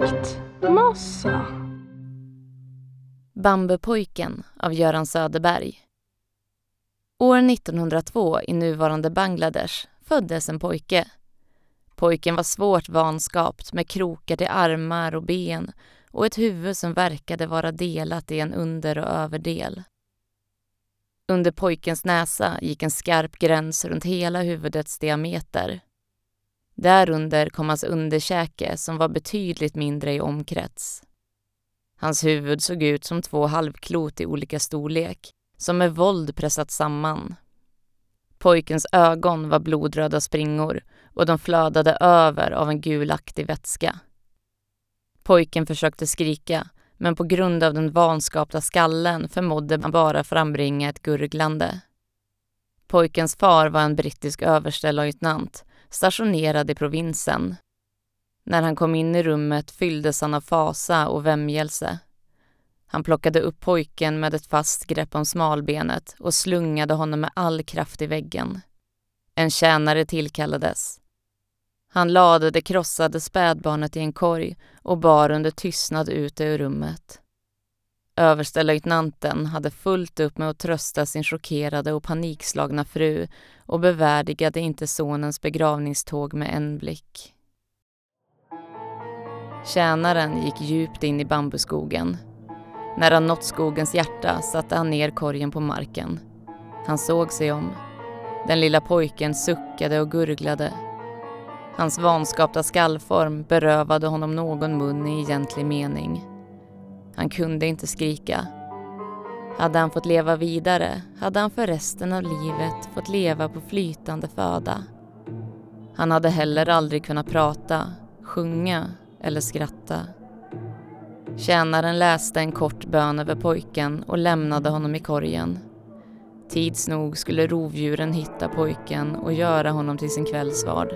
Schaktmossa. Bambupojken av Göran Söderberg. År 1902 i nuvarande Bangladesh föddes en pojke. Pojken var svårt vanskapt med krokar till armar och ben och ett huvud som verkade vara delat i en under och överdel. Under pojkens näsa gick en skarp gräns runt hela huvudets diameter. Därunder kom hans underkäke som var betydligt mindre i omkrets. Hans huvud såg ut som två halvklot i olika storlek, som med våld pressat samman. Pojkens ögon var blodröda springor och de flödade över av en gulaktig vätska. Pojken försökte skrika, men på grund av den vanskapta skallen förmådde man bara frambringa ett gurglande. Pojkens far var en brittisk överstelöjtnant stationerad i provinsen. När han kom in i rummet fylldes han av fasa och vämjelse. Han plockade upp pojken med ett fast grepp om smalbenet och slungade honom med all kraft i väggen. En tjänare tillkallades. Han lade det krossade spädbarnet i en korg och bar under tystnad ut det ur rummet. Överstelöjtnanten hade fullt upp med att trösta sin chockerade och panikslagna fru och bevärdigade inte sonens begravningståg med en blick. Tjänaren gick djupt in i bambuskogen. När han nått skogens hjärta satte han ner korgen på marken. Han såg sig om. Den lilla pojken suckade och gurglade. Hans vanskapta skallform berövade honom någon mun i egentlig mening. Han kunde inte skrika. Hade han fått leva vidare hade han för resten av livet fått leva på flytande föda. Han hade heller aldrig kunnat prata, sjunga eller skratta. Tjänaren läste en kort bön över pojken och lämnade honom i korgen. Tids nog skulle rovdjuren hitta pojken och göra honom till sin kvällsvard.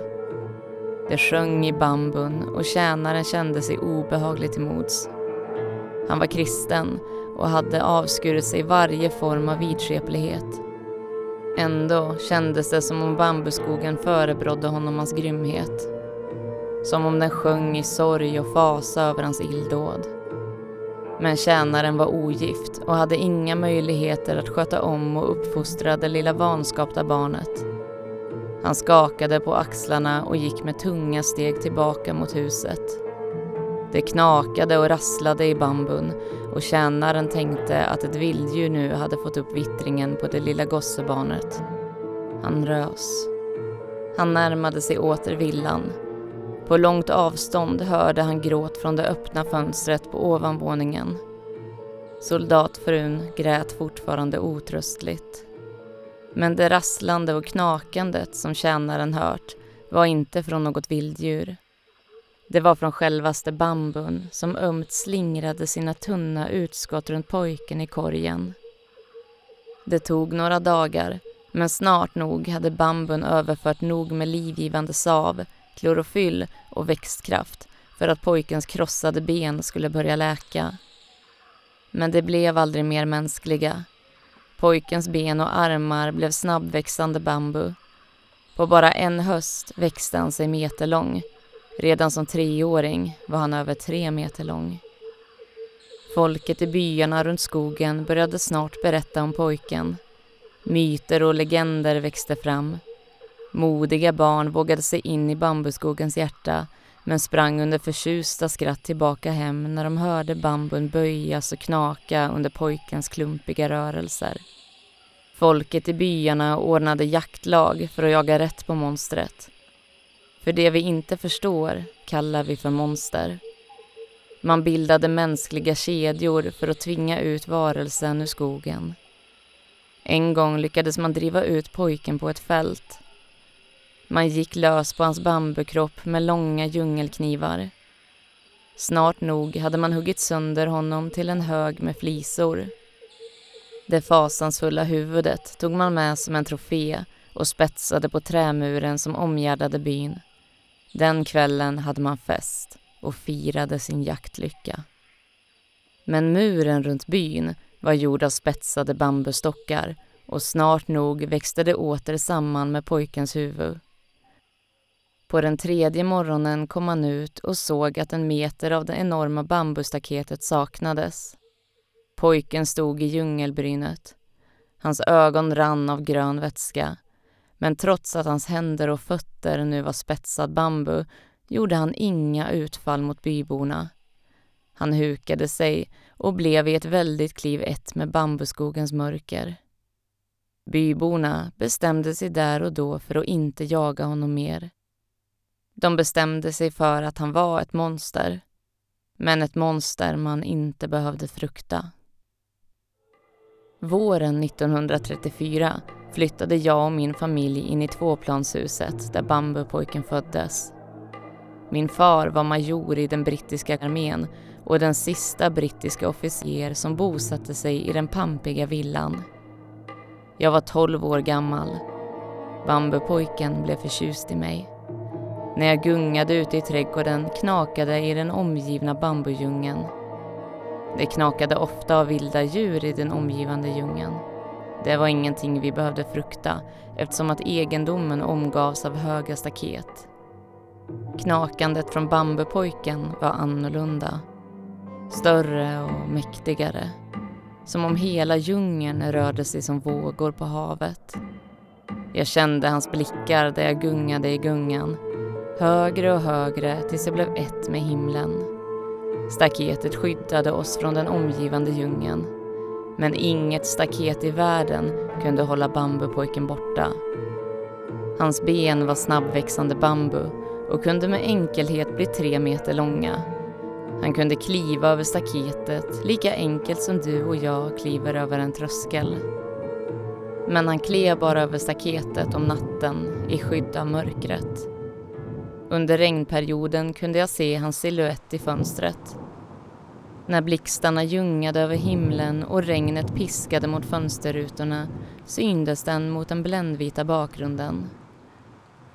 Det sjöng i bambun och tjänaren kände sig obehagligt till mods. Han var kristen och hade avskurit sig varje form av vidskeplighet. Ändå kändes det som om bambuskogen förebrådde honom hans grymhet. Som om den sjöng i sorg och fasa över hans illdåd. Men tjänaren var ogift och hade inga möjligheter att sköta om och uppfostra det lilla vanskapta barnet. Han skakade på axlarna och gick med tunga steg tillbaka mot huset. Det knakade och rasslade i bambun och tjänaren tänkte att ett vilddjur nu hade fått upp vittringen på det lilla gossebarnet. Han rös. Han närmade sig åter villan. På långt avstånd hörde han gråt från det öppna fönstret på ovanvåningen. Soldatfrun grät fortfarande otröstligt. Men det rasslande och knakandet som tjänaren hört var inte från något vilddjur. Det var från självaste bambun som ömt slingrade sina tunna utskott runt pojken i korgen. Det tog några dagar, men snart nog hade bambun överfört nog med livgivande sav, klorofyll och växtkraft för att pojkens krossade ben skulle börja läka. Men det blev aldrig mer mänskliga. Pojkens ben och armar blev snabbväxande bambu. På bara en höst växte han sig meterlång Redan som treåring var han över tre meter lång. Folket i byarna runt skogen började snart berätta om pojken. Myter och legender växte fram. Modiga barn vågade sig in i bambuskogens hjärta men sprang under förtjusta skratt tillbaka hem när de hörde bambun böjas och knaka under pojkens klumpiga rörelser. Folket i byarna ordnade jaktlag för att jaga rätt på monstret. För det vi inte förstår kallar vi för monster. Man bildade mänskliga kedjor för att tvinga ut varelsen ur skogen. En gång lyckades man driva ut pojken på ett fält. Man gick lös på hans bambukropp med långa djungelknivar. Snart nog hade man huggit sönder honom till en hög med flisor. Det fasansfulla huvudet tog man med som en trofé och spetsade på trämuren som omgärdade byn. Den kvällen hade man fest och firade sin jaktlycka. Men muren runt byn var gjord av spetsade bambustockar och snart nog växte det åter samman med pojkens huvud. På den tredje morgonen kom han ut och såg att en meter av det enorma bambustaketet saknades. Pojken stod i djungelbrynet. Hans ögon rann av grön vätska. Men trots att hans händer och fötter nu var spetsad bambu gjorde han inga utfall mot byborna. Han hukade sig och blev i ett väldigt kliv ett med bambuskogens mörker. Byborna bestämde sig där och då för att inte jaga honom mer. De bestämde sig för att han var ett monster, men ett monster man inte behövde frukta. Våren 1934 flyttade jag och min familj in i tvåplanshuset där bambupojken föddes. Min far var major i den brittiska armén och den sista brittiska officer som bosatte sig i den pampiga villan. Jag var 12 år gammal. Bambupojken blev förtjust i mig. När jag gungade ute i trädgården knakade i den omgivna bambudjungeln. Det knakade ofta av vilda djur i den omgivande djungeln. Det var ingenting vi behövde frukta eftersom att egendomen omgavs av höga staket. Knakandet från bambupojken var annorlunda. Större och mäktigare. Som om hela djungeln rörde sig som vågor på havet. Jag kände hans blickar där jag gungade i gungan. Högre och högre tills jag blev ett med himlen. Staketet skyddade oss från den omgivande djungeln. Men inget staket i världen kunde hålla bambupojken borta. Hans ben var snabbväxande bambu och kunde med enkelhet bli tre meter långa. Han kunde kliva över staketet lika enkelt som du och jag kliver över en tröskel. Men han klev bara över staketet om natten i skydd av mörkret. Under regnperioden kunde jag se hans siluett i fönstret. När blixtarna ljungade över himlen och regnet piskade mot fönsterrutorna syndes den mot den bländvita bakgrunden.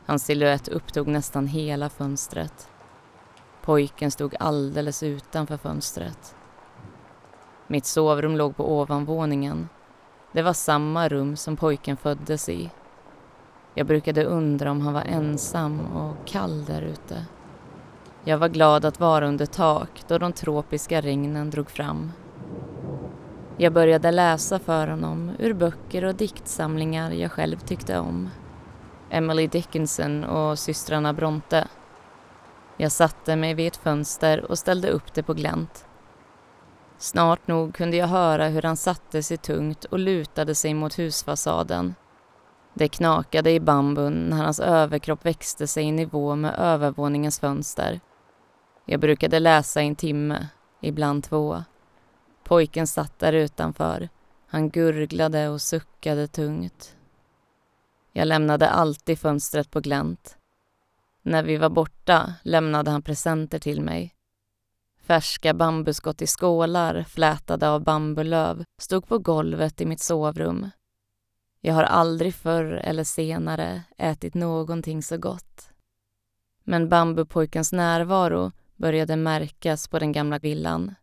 Hans siluett upptog nästan hela fönstret. Pojken stod alldeles utanför fönstret. Mitt sovrum låg på ovanvåningen. Det var samma rum som pojken föddes i. Jag brukade undra om han var ensam och kall där ute. Jag var glad att vara under tak då de tropiska regnen drog fram. Jag började läsa för honom ur böcker och diktsamlingar jag själv tyckte om. Emily Dickinson och systrarna Bronte. Jag satte mig vid ett fönster och ställde upp det på glänt. Snart nog kunde jag höra hur han satte sig tungt och lutade sig mot husfasaden. Det knakade i bambun när hans överkropp växte sig i nivå med övervåningens fönster. Jag brukade läsa en timme, ibland två. Pojken satt där utanför. Han gurglade och suckade tungt. Jag lämnade alltid fönstret på glänt. När vi var borta lämnade han presenter till mig. Färska bambuskott i skålar, flätade av bambulöv, stod på golvet i mitt sovrum. Jag har aldrig förr eller senare ätit någonting så gott. Men bambupojkens närvaro började märkas på den gamla villan.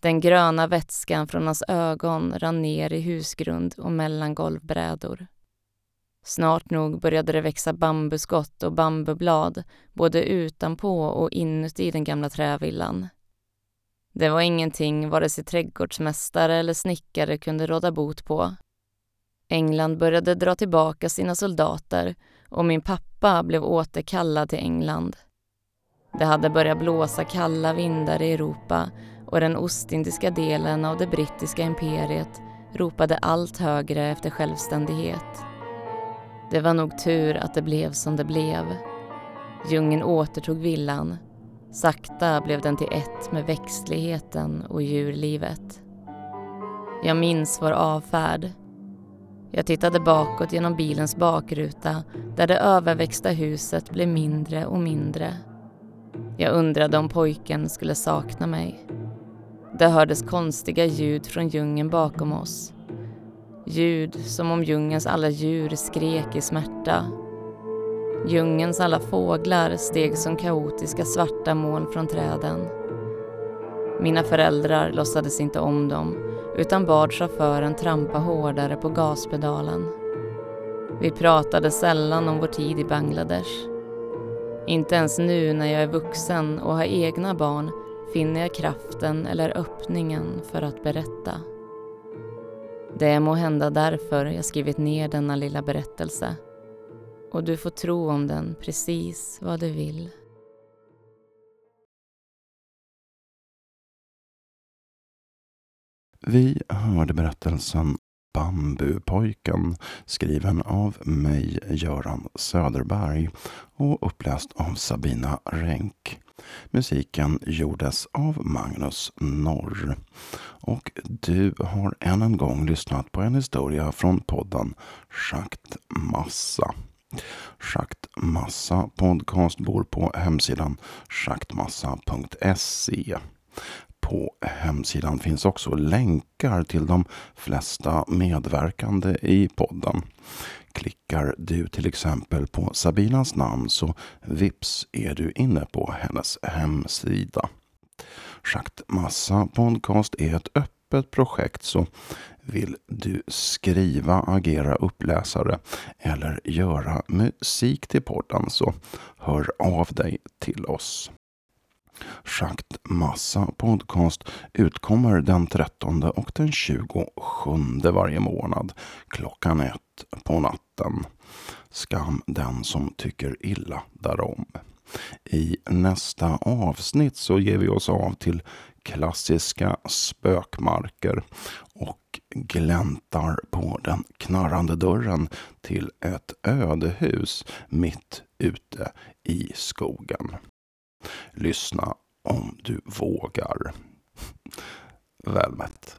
Den gröna vätskan från hans ögon rann ner i husgrund och mellan golvbrädor. Snart nog började det växa bambuskott och bambublad både utanpå och inuti den gamla trävillan. Det var ingenting vare sig trädgårdsmästare eller snickare kunde råda bot på. England började dra tillbaka sina soldater och min pappa blev återkallad till England. Det hade börjat blåsa kalla vindar i Europa och den ostindiska delen av det brittiska imperiet ropade allt högre efter självständighet. Det var nog tur att det blev som det blev. Djungeln återtog villan. Sakta blev den till ett med växtligheten och djurlivet. Jag minns vår avfärd. Jag tittade bakåt genom bilens bakruta där det överväxta huset blev mindre och mindre. Jag undrade om pojken skulle sakna mig. Det hördes konstiga ljud från djungeln bakom oss. Ljud som om djungelns alla djur skrek i smärta. Djungelns alla fåglar steg som kaotiska svarta moln från träden. Mina föräldrar låtsades inte om dem utan bad chauffören trampa hårdare på gaspedalen. Vi pratade sällan om vår tid i Bangladesh. Inte ens nu när jag är vuxen och har egna barn finner jag kraften eller öppningen för att berätta. Det är må hända därför jag skrivit ner denna lilla berättelse. Och du får tro om den precis vad du vill. Vi hörde berättelsen Bambupojken skriven av mig, Göran Söderberg och uppläst av Sabina Renk. Musiken gjordes av Magnus Norr. Och du har än en gång lyssnat på en historia från podden Schaktmassa. Schaktmassa podcast bor på hemsidan schaktmassa.se. På hemsidan finns också länkar till de flesta medverkande i podden. Klickar du till exempel på Sabinas namn så vips är du inne på hennes hemsida. Schaktmassa podcast är ett öppet projekt så vill du skriva, agera uppläsare eller göra musik till podden så hör av dig till oss. Schaktmassa podcast utkommer den 13 och den 27 varje månad klockan ett på natten. Skam den som tycker illa därom. I nästa avsnitt så ger vi oss av till klassiska spökmarker och gläntar på den knarrande dörren till ett ödehus mitt ute i skogen. Lyssna om du vågar. Välmätt.